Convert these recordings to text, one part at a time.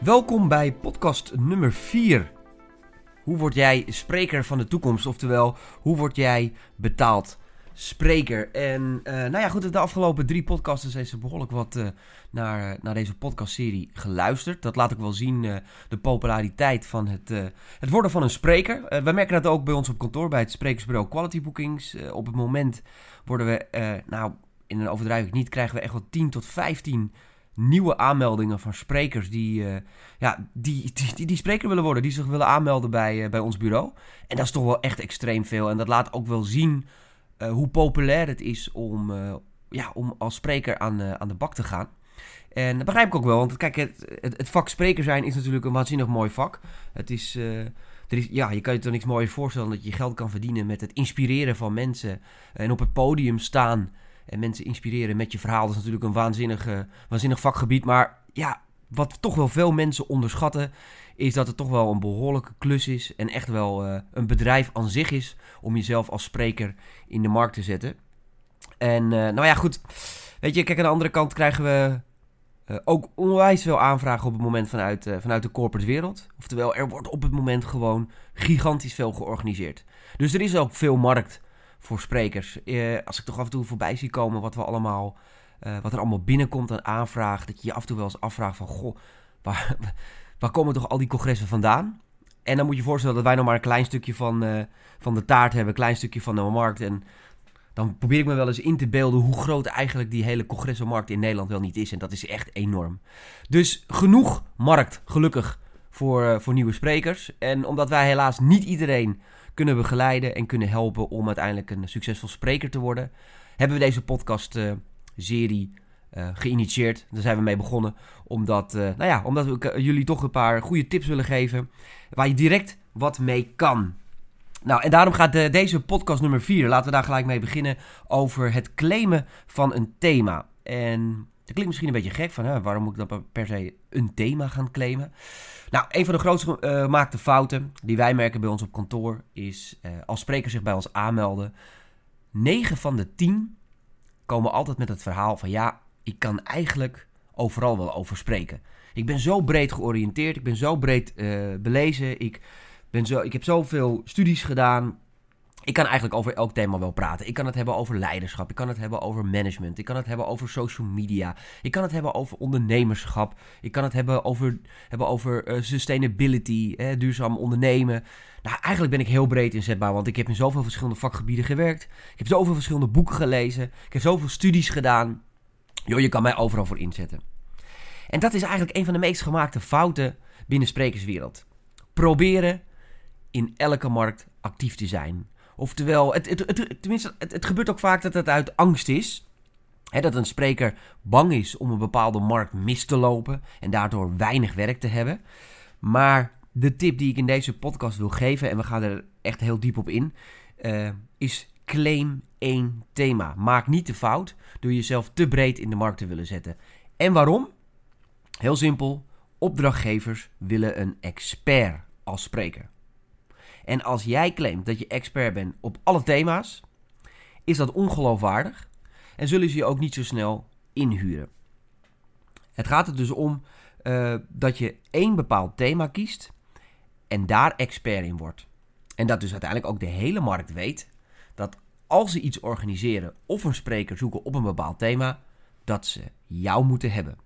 Welkom bij podcast nummer 4. Hoe word jij spreker van de toekomst? Oftewel, hoe word jij betaald spreker? En uh, nou ja, goed, de afgelopen drie podcasts is er behoorlijk wat uh, naar, naar deze podcastserie geluisterd. Dat laat ik wel zien, uh, de populariteit van het, het worden van een spreker. wij merken dat ook bij ons op kantoor, bij het sprekersbureau Quality Bookings. op het moment worden we, nou, in een overdrijving niet, krijgen we echt wel 10 tot 15 nieuwe aanmeldingen van sprekers die, uh, ja, die, die, die, spreker willen worden, die zich willen aanmelden bij, uh, bij ons bureau. En dat is toch wel echt extreem veel. En dat laat ook wel zien uh, hoe populair het is om, ja, om als spreker aan, aan de bak te gaan. En dat begrijp ik ook wel, want kijk, het, het, het, vak spreker zijn is natuurlijk een waanzinnig mooi vak. Het is, er is, ja, je kan je toch niks mooier voorstellen dat je geld kan verdienen met het inspireren van mensen en op het podium staan en mensen inspireren met je verhaal. Dat is natuurlijk een waanzinnig, waanzinnig vakgebied. Maar ja, wat toch wel veel mensen onderschatten, is dat het toch wel een behoorlijke klus is. En echt wel uh, een bedrijf aan zich is om jezelf als spreker in de markt te zetten. En uh, nou ja, goed. Weet je, kijk, aan de andere kant krijgen we ook onwijs veel aanvragen op het moment vanuit, vanuit de corporate wereld. Oftewel, er wordt op het moment gewoon gigantisch veel georganiseerd. Dus er is ook veel markt voor sprekers. Eh, als ik toch af en toe voorbij zie komen wat we allemaal, uh, wat er allemaal binnenkomt aan aanvraag, dat je je af en toe wel eens afvraagt van, goh, waar, waar komen toch al die congressen vandaan? En dan moet je je voorstellen dat wij nog maar een klein stukje van, uh, van de taart hebben, een klein stukje van de markt. En dan probeer ik me wel eens in te beelden hoe groot eigenlijk die hele congressenmarkt in Nederland wel niet is. En dat is echt enorm. Dus genoeg markt, gelukkig, voor, voor nieuwe sprekers. En omdat wij helaas niet iedereen kunnen begeleiden en kunnen helpen om uiteindelijk een succesvol spreker te worden, hebben we deze podcast-serie uh, geïnitieerd. Daar zijn we mee begonnen, omdat, uh, nou ja, omdat we jullie toch een paar goede tips willen geven waar je direct wat mee kan. Nou, en daarom gaat de, deze podcast nummer 4, laten we daar gelijk mee beginnen, over het claimen van een thema. En dat klinkt misschien een beetje gek, van hè, waarom moet ik dan per se een thema gaan claimen? Nou, een van de grootste uh, gemaakte fouten die wij merken bij ons op kantoor is uh, als sprekers zich bij ons aanmelden. 9 van de 10 komen altijd met het verhaal van ja, ik kan eigenlijk overal wel over spreken. Ik ben zo breed georiënteerd, ik ben zo breed uh, belezen, ik, ben zo, ik heb zoveel studies gedaan. Ik kan eigenlijk over elk thema wel praten. Ik kan het hebben over leiderschap. Ik kan het hebben over management. Ik kan het hebben over social media. Ik kan het hebben over ondernemerschap. Ik kan het hebben over, hebben over uh, sustainability, hè, duurzaam ondernemen. Nou, eigenlijk ben ik heel breed inzetbaar, want ik heb in zoveel verschillende vakgebieden gewerkt. Ik heb zoveel verschillende boeken gelezen. Ik heb zoveel studies gedaan. Joh, je kan mij overal voor inzetten. En dat is eigenlijk een van de meest gemaakte fouten binnen sprekerswereld. Proberen in elke markt actief te zijn. Oftewel, het, het, het, tenminste, het, gebeurt ook vaak dat het uit angst is. Dat een spreker bang is om een bepaalde markt mis te lopen en daardoor weinig werk te hebben. Maar de tip die ik in deze podcast wil geven, en we gaan er echt heel diep op in, uh, is claim één thema. Maak niet de fout door jezelf te breed in de markt te willen zetten. En waarom? Heel simpel, opdrachtgevers willen een expert als spreker. En als jij claimt dat je expert bent op alle thema's, is dat ongeloofwaardig en zullen ze je ook niet zo snel inhuren. Het gaat er dus om uh, dat je één bepaald thema kiest en daar expert in wordt. En dat dus uiteindelijk ook de hele markt weet dat als ze iets organiseren of een spreker zoeken op een bepaald thema, dat ze jou moeten hebben.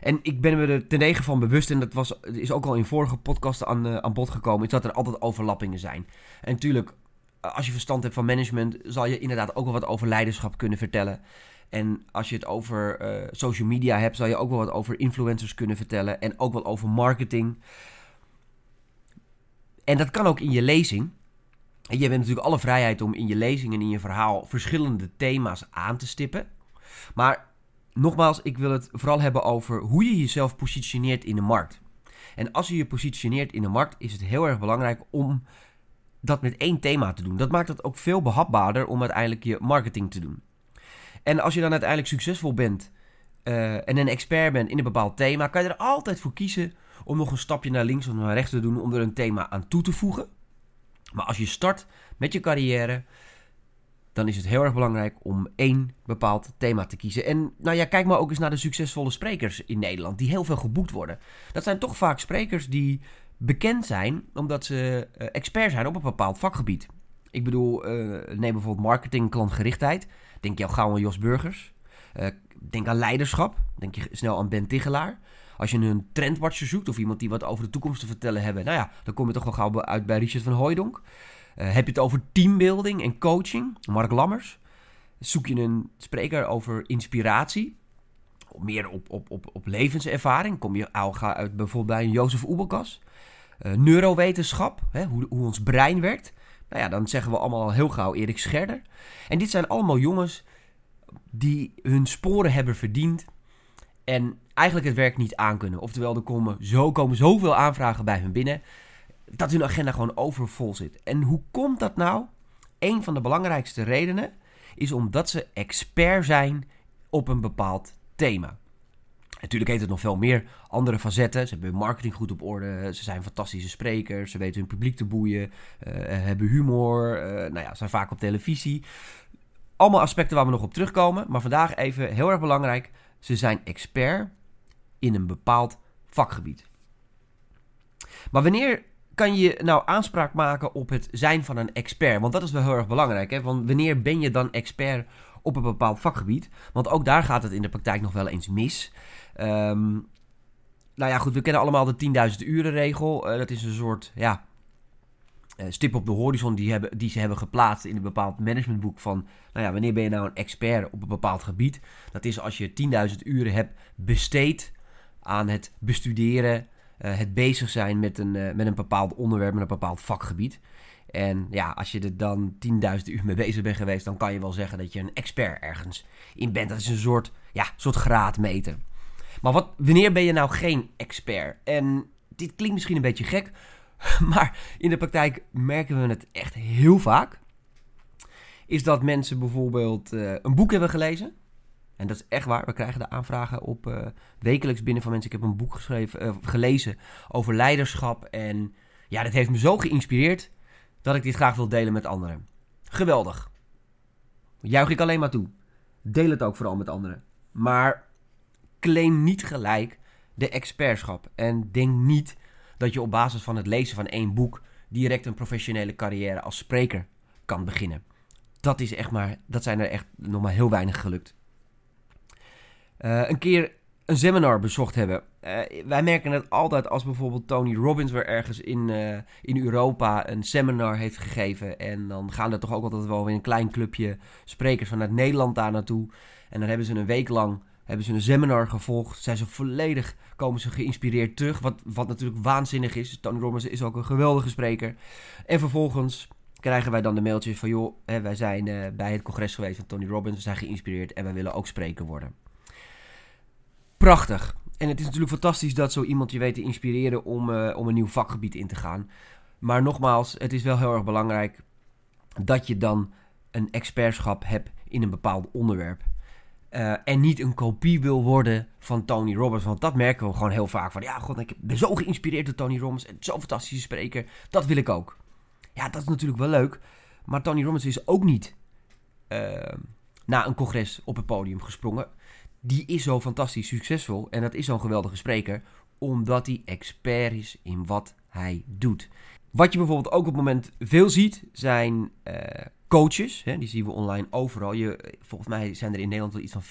En ik ben me er ten negen van bewust, en dat was, is ook al in vorige podcasten aan, uh, aan bod gekomen, is dat er altijd overlappingen zijn. En natuurlijk, als je verstand hebt van management, zal je inderdaad ook wel wat over leiderschap kunnen vertellen. En als je het over uh, social media hebt, zal je ook wel wat over influencers kunnen vertellen. En ook wel over marketing. En dat kan ook in je lezing. En je hebt natuurlijk alle vrijheid om in je lezing en in je verhaal verschillende thema's aan te stippen. Maar nogmaals, ik wil het vooral hebben over hoe je jezelf positioneert in de markt. En als je je positioneert in de markt, is het heel erg belangrijk om dat met één thema te doen. Dat maakt het ook veel behapbaarder om uiteindelijk je marketing te doen. En als je dan uiteindelijk succesvol bent uh, en een expert bent in een bepaald thema, kan je er altijd voor kiezen om nog een stapje naar links of naar rechts te doen om er een thema aan toe te voegen. Maar als je start met je carrière, dan is het heel erg belangrijk om één bepaald thema te kiezen. En nou ja, kijk maar ook eens naar de succesvolle sprekers in Nederland, die heel veel geboekt worden. Dat zijn toch vaak sprekers die bekend zijn omdat ze uh, expert zijn op een bepaald vakgebied. Ik bedoel, uh, neem bijvoorbeeld marketing, klantgerichtheid. Denk je al gauw aan Jos Burgers. Uh, denk aan leiderschap. Denk je snel aan Ben Tigelaar. Als je een trendwatcher zoekt of iemand die wat over de toekomst te vertellen hebben, nou ja, dan kom je toch wel gauw uit bij Richard van Hooijdonk. Uh, heb je het over teambuilding en coaching? Mark Lammers. Zoek je een spreker over inspiratie? Meer op, op, op, op levenservaring? Kom je al uit bijvoorbeeld bij Jozef Oebelkas? Uh, neurowetenschap, hè, hoe, hoe ons brein werkt. Nou ja, dan zeggen we allemaal heel gauw Erik Scherder. En dit zijn allemaal jongens die hun sporen hebben verdiend en eigenlijk het werk niet aankunnen. Oftewel, er komen, zo, komen zoveel aanvragen bij hun binnen dat hun agenda gewoon overvol zit. En hoe komt dat nou? Een van de belangrijkste redenen is omdat ze expert zijn op een bepaald thema. Natuurlijk heeft het nog veel meer andere facetten. Ze hebben marketing goed op orde. Ze zijn fantastische sprekers. Ze weten hun publiek te boeien. Uh, hebben humor. Uh, nou ja, zijn vaak op televisie. Allemaal aspecten waar we nog op terugkomen. Maar vandaag even heel erg belangrijk. Ze zijn expert in een bepaald vakgebied. Maar wanneer kan je nou aanspraak maken op het zijn van een expert? Want dat is wel heel erg belangrijk. Hè? Want wanneer ben je dan expert op een bepaald vakgebied? Want ook daar gaat het in de praktijk nog wel eens mis. Um, nou ja, goed, we kennen allemaal de 10.000 uren regel. Uh, dat is een soort ja, uh, stip op de horizon die, hebben, die ze hebben geplaatst in een bepaald managementboek van... Nou ja, wanneer ben je nou een expert op een bepaald gebied? Dat is als je 10.000 uren hebt besteed aan het bestuderen, het bezig zijn met een, met een bepaald onderwerp, met een bepaald vakgebied. En ja, als je er dan 10.000 uur mee bezig bent geweest, dan kan je wel zeggen dat je een expert ergens in bent. Dat is een soort, ja, soort graadmeter. Maar wat, wanneer ben je nou geen expert? En dit klinkt misschien een beetje gek, maar in de praktijk merken we het echt heel vaak. Is dat mensen bijvoorbeeld uh, een boek hebben gelezen. En dat is echt waar. We krijgen de aanvragen op uh, wekelijks binnen van mensen. Ik heb een boek geschreven, uh, gelezen over leiderschap. En ja, dat heeft me zo geïnspireerd dat ik dit graag wil delen met anderen. Geweldig. Juich ik alleen maar toe. Deel het ook vooral met anderen. Maar claim niet gelijk de expertschap. En denk niet dat je op basis van het lezen van één boek direct een professionele carrière als spreker kan beginnen. Dat, is echt maar, dat zijn er echt nog maar heel weinig gelukt. Uh, een keer een seminar bezocht hebben. Uh, wij merken het altijd als bijvoorbeeld Tony Robbins weer ergens in, uh, in Europa een seminar heeft gegeven. En dan gaan er toch ook altijd wel weer een klein clubje sprekers vanuit Nederland daar naartoe. En dan hebben ze een week lang hebben ze een seminar gevolgd. Zijn ze volledig, komen ze geïnspireerd terug. Wat, wat natuurlijk waanzinnig is. Tony Robbins is ook een geweldige spreker. En vervolgens krijgen wij dan de mailtjes van... joh, hè, wij zijn bij het congres geweest van Tony Robbins. We zijn geïnspireerd en wij willen ook spreker worden. Prachtig. En het is natuurlijk fantastisch dat zo iemand je weet te inspireren om, uh, om een nieuw vakgebied in te gaan. Maar nogmaals, het is wel heel erg belangrijk dat je dan een expertschap hebt in een bepaald onderwerp. Uh, en niet een kopie wil worden van Tony Robbins. Want dat merken we gewoon heel vaak. Van ja, god, ik ben zo geïnspireerd door Tony Robbins. Zo'n fantastische spreker. Dat wil ik ook. Ja, dat is natuurlijk wel leuk. Maar Tony Robbins is ook niet uh, na een congres op het podium gesprongen. Die is zo fantastisch succesvol. En dat is zo'n geweldige spreker. Omdat hij expert is in wat hij doet. Wat je bijvoorbeeld ook op het moment veel ziet, zijn uh, coaches. Hè, die zien we online overal. Je, volgens mij zijn er in Nederland wel iets van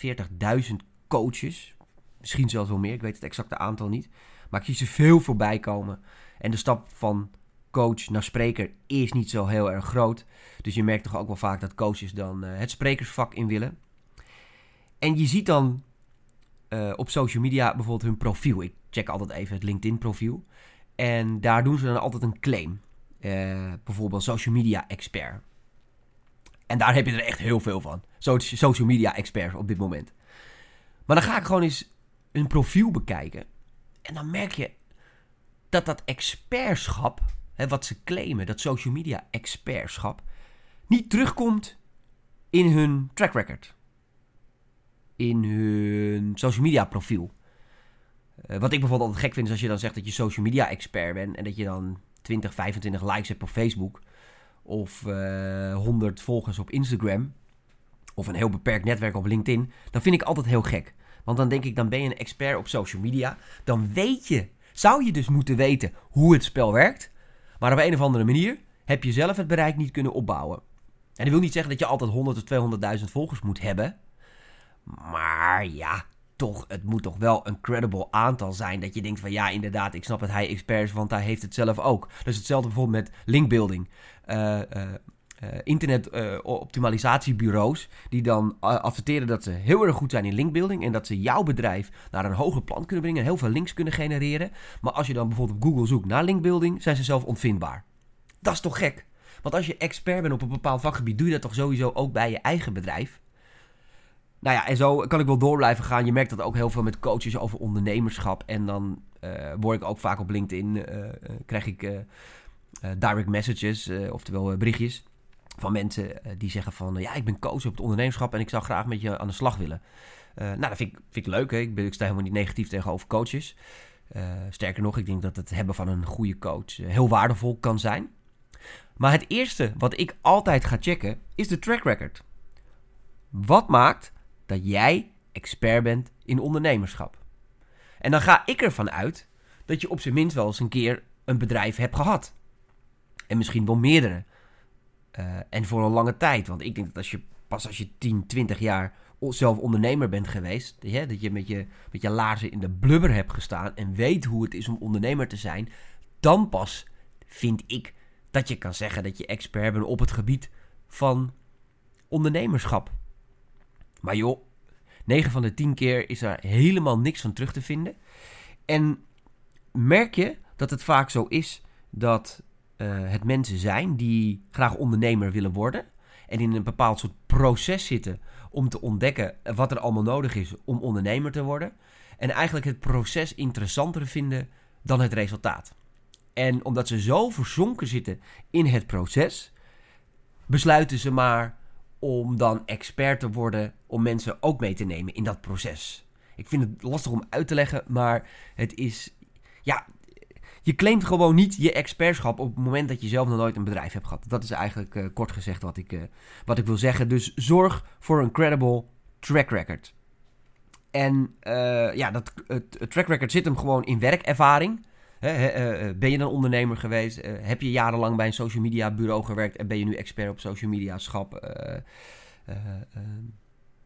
40.000 coaches. Misschien zelfs wel meer, ik weet het exacte aantal niet. Maar ik zie ze veel voorbij komen. En de stap van coach naar spreker is niet zo heel erg groot. Dus je merkt toch ook wel vaak dat coaches dan uh, het sprekersvak in willen. En je ziet dan uh, op social media bijvoorbeeld hun profiel. Ik check altijd even het LinkedIn profiel. En daar doen ze dan altijd een claim. Uh, bijvoorbeeld social media expert. En daar heb je er echt heel veel van. Social media experts op dit moment. Maar dan ga ik gewoon eens een profiel bekijken. En dan merk je dat dat expertschap, hè, wat ze claimen, dat social media expertschap, niet terugkomt in hun track record. In hun social media profiel. Uh, wat ik bijvoorbeeld altijd gek vind is als je dan zegt dat je social media expert bent en dat je dan 20, 25 likes hebt op Facebook of uh, 100 volgers op Instagram of een heel beperkt netwerk op LinkedIn, dan vind ik altijd heel gek. Want dan denk ik, dan ben je een expert op social media. Dan weet je, zou je dus moeten weten hoe het spel werkt. Maar op een of andere manier heb je zelf het bereik niet kunnen opbouwen. En dat wil niet zeggen dat je altijd 100 of 200.000 volgers moet hebben. Maar ja, toch, het moet toch wel een credible aantal zijn. Dat je denkt van ja, inderdaad, ik snap dat hij expert is, want hij heeft het zelf ook. Dus hetzelfde bijvoorbeeld met linkbuilding. Uh, uh, uh, internet-optimalisatiebureaus die dan adverteren dat ze heel erg goed zijn in linkbuilding en dat ze jouw bedrijf naar een hoger plan kunnen brengen en heel veel links kunnen genereren. Maar als je dan bijvoorbeeld op Google zoekt naar linkbuilding, zijn ze zelf onvindbaar. Dat is toch gek? Want als je expert bent op een bepaald vakgebied, doe je dat toch sowieso ook bij je eigen bedrijf? Nou ja, en zo kan ik wel door blijven gaan. Je merkt dat ook heel veel met coaches over ondernemerschap. En dan uh, word ik ook vaak op LinkedIn, uh, krijg ik direct messages, oftewel berichtjes van mensen die zeggen van... ja, ik ben coach op het ondernemerschap en ik zou graag met je aan de slag willen. nou, dat vind ik, vind ik leuk. Hè? Ik, ben, ik sta helemaal niet negatief tegenover coaches. sterker nog, ik denk dat het hebben van een goede coach heel waardevol kan zijn. Maar het eerste wat ik altijd ga checken is de track record. Wat maakt dat jij expert bent in ondernemerschap? En dan ga ik ervan uit dat je op zijn minst wel eens een keer een bedrijf hebt gehad. En misschien wel meerdere. Uh, en voor een lange tijd. Want ik denk dat als je pas als je 10, 20 jaar zelf ondernemer bent geweest. Dat je met, je met je laarzen in de blubber hebt gestaan. En weet hoe het is om ondernemer te zijn. Dan pas vind ik dat je kan zeggen dat je expert bent op het gebied van ondernemerschap. Maar joh, 9 van de 10 keer is daar helemaal niks van terug te vinden. En merk je dat het vaak zo is dat uh, het mensen zijn die graag ondernemer willen worden. En in een bepaald soort proces zitten om te ontdekken wat er allemaal nodig is om ondernemer te worden. En eigenlijk het proces interessanter vinden dan het resultaat. En omdat ze zo verzonken zitten in het proces, besluiten ze maar om dan expert te worden, om mensen ook mee te nemen in dat proces. Ik vind het lastig om uit te leggen, maar het is. Ja, je claimt gewoon niet je expertschap op het moment dat je zelf nog nooit een bedrijf hebt gehad. Dat is eigenlijk uh, kort gezegd wat ik, uh, wat ik wil zeggen. Dus zorg voor een credible track record. En uh, ja, dat, het track record zit hem gewoon in werkervaring. Eh, eh, ben je een ondernemer geweest? Eh, heb je jarenlang bij een social media bureau gewerkt en ben je nu expert op social media schap?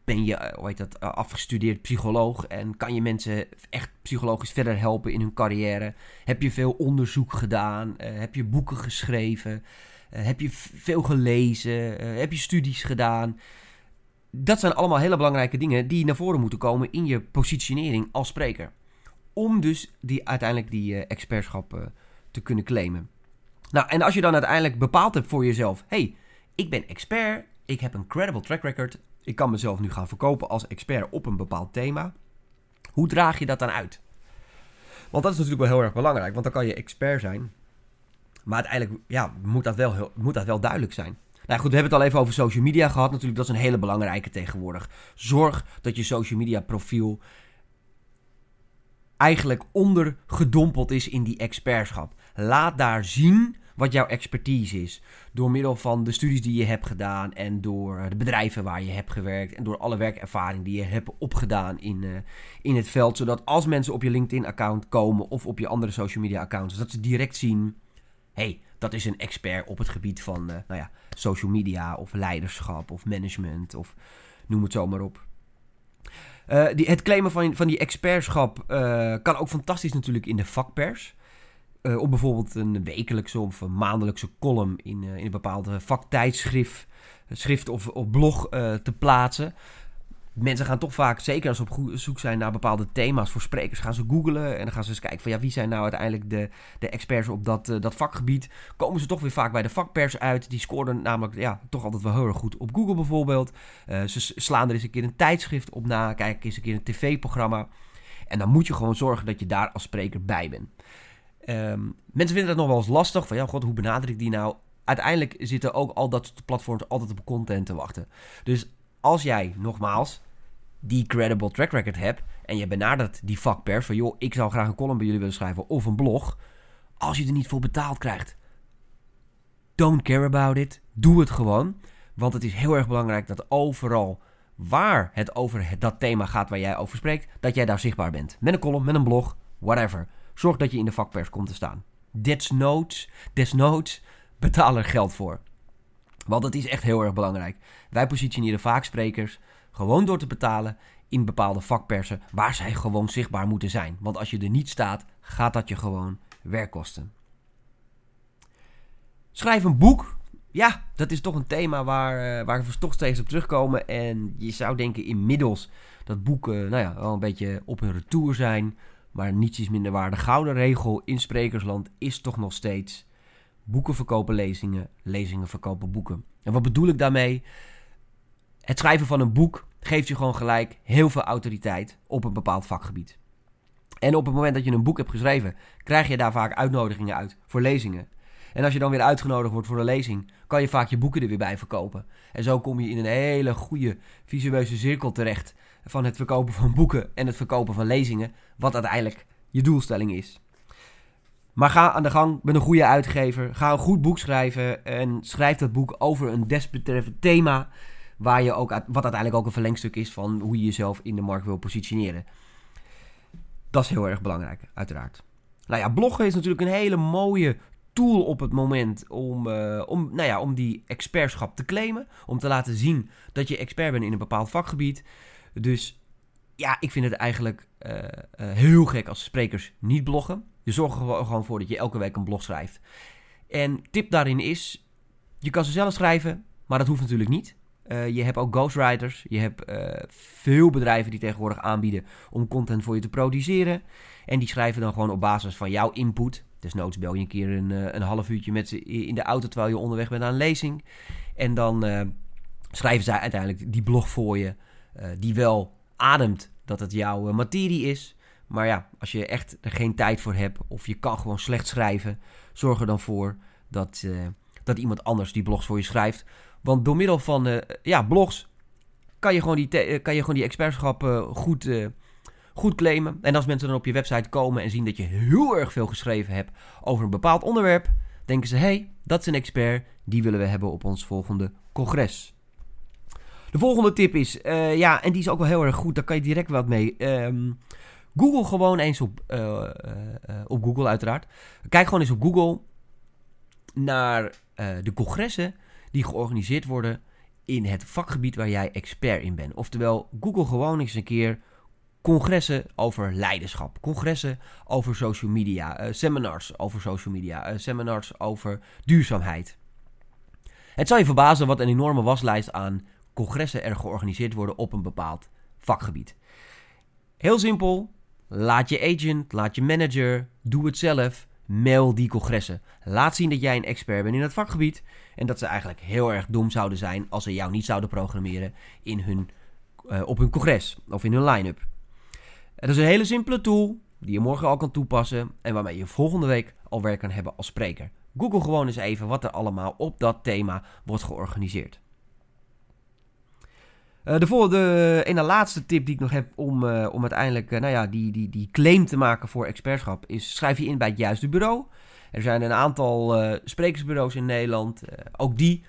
ben je, hoe dat, afgestudeerd psycholoog en kan je mensen echt psychologisch verder helpen in hun carrière? Heb je veel onderzoek gedaan? heb je boeken geschreven? heb je veel gelezen? heb je studies gedaan? Dat zijn allemaal hele belangrijke dingen die naar voren moeten komen in je positionering als spreker om dus die, uiteindelijk die uh, expertschap uh, te kunnen claimen. Nou, en als je dan uiteindelijk bepaald hebt voor jezelf: hey, ik ben expert, ik heb een credible track record, ik kan mezelf nu gaan verkopen als expert op een bepaald thema. Hoe draag je dat dan uit? Want dat is natuurlijk wel heel erg belangrijk, want dan kan je expert zijn. Maar uiteindelijk ja, moet, dat wel heel, moet dat wel duidelijk zijn. Nou goed, we hebben het al even over social media gehad. Natuurlijk, dat is een hele belangrijke tegenwoordig. Zorg dat je social media profiel eigenlijk ondergedompeld is in die expertschap. Laat daar zien wat jouw expertise is. Door middel van de studies die je hebt gedaan en door de bedrijven waar je hebt gewerkt en door alle werkervaring die je hebt opgedaan in, uh, in het veld. Zodat als mensen op je LinkedIn-account komen of op je andere social media-accounts, dat ze direct zien: hey, dat is een expert op het gebied van uh, nou ja, social media of leiderschap of management of noem het zo maar op. Uh, die, het claimen van, van die expertschap uh, kan ook fantastisch natuurlijk in de vakpers. Uh, om bijvoorbeeld een wekelijkse of een maandelijkse column in, in een bepaalde vaktijdschrift schrift of, of blog te plaatsen mensen gaan toch vaak, zeker als ze op zoek zijn naar bepaalde thema's voor sprekers, gaan ze googlen en dan gaan ze eens kijken van ja, wie zijn nou uiteindelijk de, de experts op dat, uh, dat vakgebied. Komen ze toch weer vaak bij de vakpers uit. Die scoren namelijk ja, toch altijd wel heel erg goed op Google bijvoorbeeld. Uh, ze slaan er eens een keer een tijdschrift op na, kijken eens een keer een tv-programma. En dan moet je gewoon zorgen dat je daar als spreker bij bent. Um, mensen vinden dat nog wel eens lastig. Van ja, god, hoe benader ik die nou? Uiteindelijk zitten ook al dat platforms altijd op content te wachten. Dus als jij, nogmaals, die credible track record hebt en je benadert die vakpers van joh, ik zou graag een column bij jullie willen schrijven of een blog, als je er niet voor betaald krijgt, don't care about it. Doe het gewoon. Want het is heel erg belangrijk dat overal waar het over dat thema gaat waar jij over spreekt, dat jij daar zichtbaar bent. Met een column, met een blog, whatever. Zorg dat je in de vakpers komt te staan. Desnoods, desnoods, betaal er geld voor. Want het is echt heel erg belangrijk. Wij positioneren vaak sprekers gewoon door te betalen in bepaalde vakpersen waar zij gewoon zichtbaar moeten zijn. Want als je er niet staat, gaat dat je gewoon werk kosten. Schrijf een boek. Ja, dat is toch een thema waar, uh, waar we toch steeds op terugkomen. En je zou denken inmiddels dat boeken nou ja, wel een beetje op hun retour zijn. Maar niets is minder waar. De gouden regel in sprekersland is toch nog steeds... boeken verkopen lezingen, lezingen verkopen boeken. En wat bedoel ik daarmee? Het schrijven van een boek geeft je gewoon gelijk heel veel autoriteit op een bepaald vakgebied. En op het moment dat je een boek hebt geschreven, krijg je daar vaak uitnodigingen uit voor lezingen. En als je dan weer uitgenodigd wordt voor een lezing, kan je vaak je boeken er weer bij verkopen. En zo kom je in een hele goede visueuze cirkel terecht van het verkopen van boeken en het verkopen van lezingen, wat uiteindelijk je doelstelling is. Maar ga aan de gang met een goede uitgever. Ga een goed boek schrijven en schrijf dat boek over een desbetreffend thema. Waar je ook, wat uiteindelijk ook een verlengstuk is van hoe je jezelf in de markt wil positioneren. Dat is heel erg belangrijk, uiteraard. Nou ja, bloggen is natuurlijk een hele mooie tool op het moment om, uh, om, nou ja, om die expertschap te claimen. Om te laten zien dat je expert bent in een bepaald vakgebied. Dus ja, ik vind het eigenlijk uh, uh, heel gek als sprekers niet bloggen. Je zorgt er gewoon voor dat je elke week een blog schrijft. En tip daarin is, je kan ze zelf schrijven, maar dat hoeft natuurlijk niet. Uh, je hebt ook ghostwriters. Je hebt veel bedrijven die tegenwoordig aanbieden om content voor je te produceren. En die schrijven dan gewoon op basis van jouw input. Desnoods bel je een keer een, een half uurtje met ze in de auto terwijl je onderweg bent aan een lezing. En dan schrijven zij uiteindelijk die blog voor je. Die wel ademt dat het jouw materie is. Maar ja, als je echt er geen tijd voor hebt of je kan gewoon slecht schrijven, zorg er dan voor dat, uh, dat iemand anders die blogs voor je schrijft. Want door middel van ja, blogs kan je gewoon die, kan je gewoon die expertschap goed, goed claimen. En als mensen dan op je website komen en zien dat je heel erg veel geschreven hebt over een bepaald onderwerp, denken ze: hé, hey, dat is een expert, die willen we hebben op ons volgende congres. De volgende tip is, uh, ja, en die is ook wel heel erg goed, daar kan je direct wat mee. Um, Google gewoon eens op, uh, uh, op Google uiteraard. Kijk gewoon eens op Google naar de congressen die georganiseerd worden in het vakgebied waar jij expert in bent. Oftewel, Google gewoon eens een keer congressen over leiderschap, congressen over social media, seminars over social media, seminars over duurzaamheid. Het zal je verbazen wat een enorme waslijst aan congressen er georganiseerd worden op een bepaald vakgebied. Heel simpel, laat je agent, laat je manager, doe het zelf, mail die congressen. Laat zien dat jij een expert bent in het vakgebied en dat ze eigenlijk heel erg dom zouden zijn als ze jou niet zouden programmeren in hun, uh, op hun congres of in hun line-up. Het is een hele simpele tool die je morgen al kan toepassen en waarmee je volgende week al werk kan hebben als spreker. Google gewoon eens even wat er allemaal op dat thema wordt georganiseerd. Uh, de volgende en de laatste tip die ik nog heb om, uh, om uiteindelijk nou ja, die, die, die claim te maken voor expertschap is schrijf je in bij het juiste bureau. Er zijn een aantal sprekersbureaus in Nederland. ook die,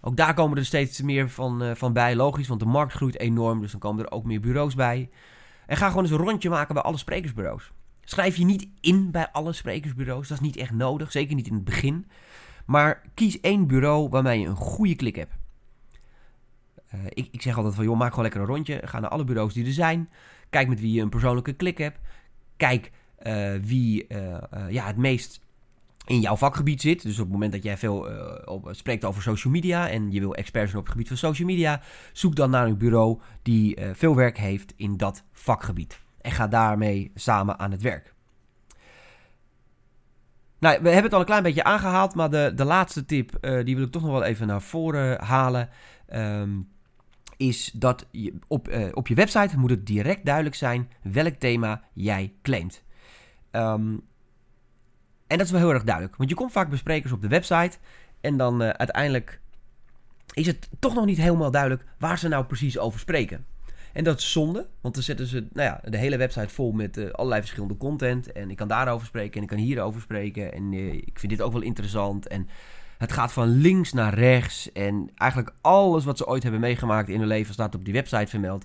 ook daar komen er steeds meer van, van bij. Logisch, want de markt groeit enorm, dus dan komen er ook meer bureaus bij. En ga gewoon eens een rondje maken bij alle sprekersbureaus. Schrijf je niet in bij alle sprekersbureaus, dat is niet echt nodig, zeker niet in het begin. Maar kies één bureau waarmee je een goede klik hebt. Uh, ik, ik, zeg altijd van, joh, maak gewoon lekker een rondje. Ga naar alle bureaus die er zijn. Kijk met wie je een persoonlijke klik hebt. Kijk uh, wie uh, ja, het meest in jouw vakgebied zit. Dus op het moment dat jij veel spreekt over social media en je wil expert zijn op het gebied van social media, zoek dan naar een bureau die veel werk heeft in dat vakgebied. En ga daarmee samen aan het werk. Nou, we hebben het al een klein beetje aangehaald, maar de, de laatste tip, die wil ik toch nog wel even naar voren halen. Um, is dat je op, uh, op je website moet het direct duidelijk zijn welk thema jij claimt. Um, en dat is wel heel erg duidelijk, want je komt vaak besprekers op de website en dan uh, uiteindelijk is het toch nog niet helemaal duidelijk waar ze nou precies over spreken. En dat is zonde, want dan zetten ze nou ja, de hele website vol met uh, allerlei verschillende content. En ik kan daarover spreken en ik kan hierover spreken. En ik vind dit ook wel interessant. En Het gaat van links naar rechts. En eigenlijk alles wat ze ooit hebben meegemaakt in hun leven staat op die website vermeld.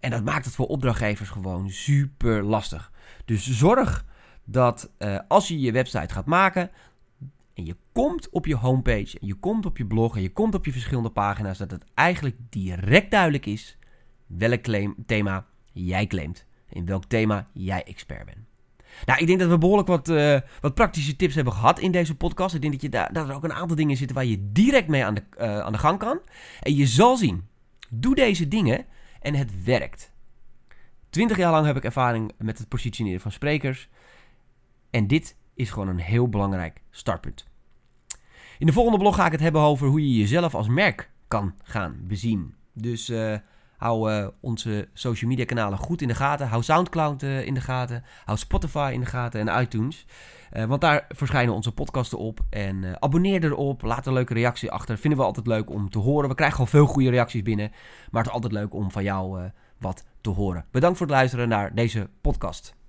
En dat maakt het voor opdrachtgevers gewoon super lastig. Dus zorg dat uh, als je je website gaat maken. En je komt op je homepage. En je komt op je blog. En je komt op je verschillende pagina's. Dat het eigenlijk direct duidelijk is. Welk claim, thema jij claimt. In welk thema jij expert bent. Nou, ik denk dat we behoorlijk wat, uh, wat praktische tips hebben gehad in deze podcast. Ik denk dat, je daar, dat er ook een aantal dingen zitten waar je direct mee aan de, uh, aan de gang kan. En je zal zien, doe deze dingen en het werkt. Twintig jaar lang heb ik ervaring met het positioneren van sprekers. En dit is gewoon een heel belangrijk startpunt. In de volgende blog ga ik het hebben over hoe je jezelf als merk kan gaan bezien. Dus uh, hou uh, onze social media kanalen goed in de gaten. Hou Soundcloud uh, in de gaten. Hou Spotify in de gaten en iTunes. want daar verschijnen onze podcasten op. En abonneer erop. Laat een leuke reactie achter. Vinden we altijd leuk om te horen. We krijgen gewoon veel goede reacties binnen. Maar het is altijd leuk om van jou wat te horen. Bedankt voor het luisteren naar deze podcast.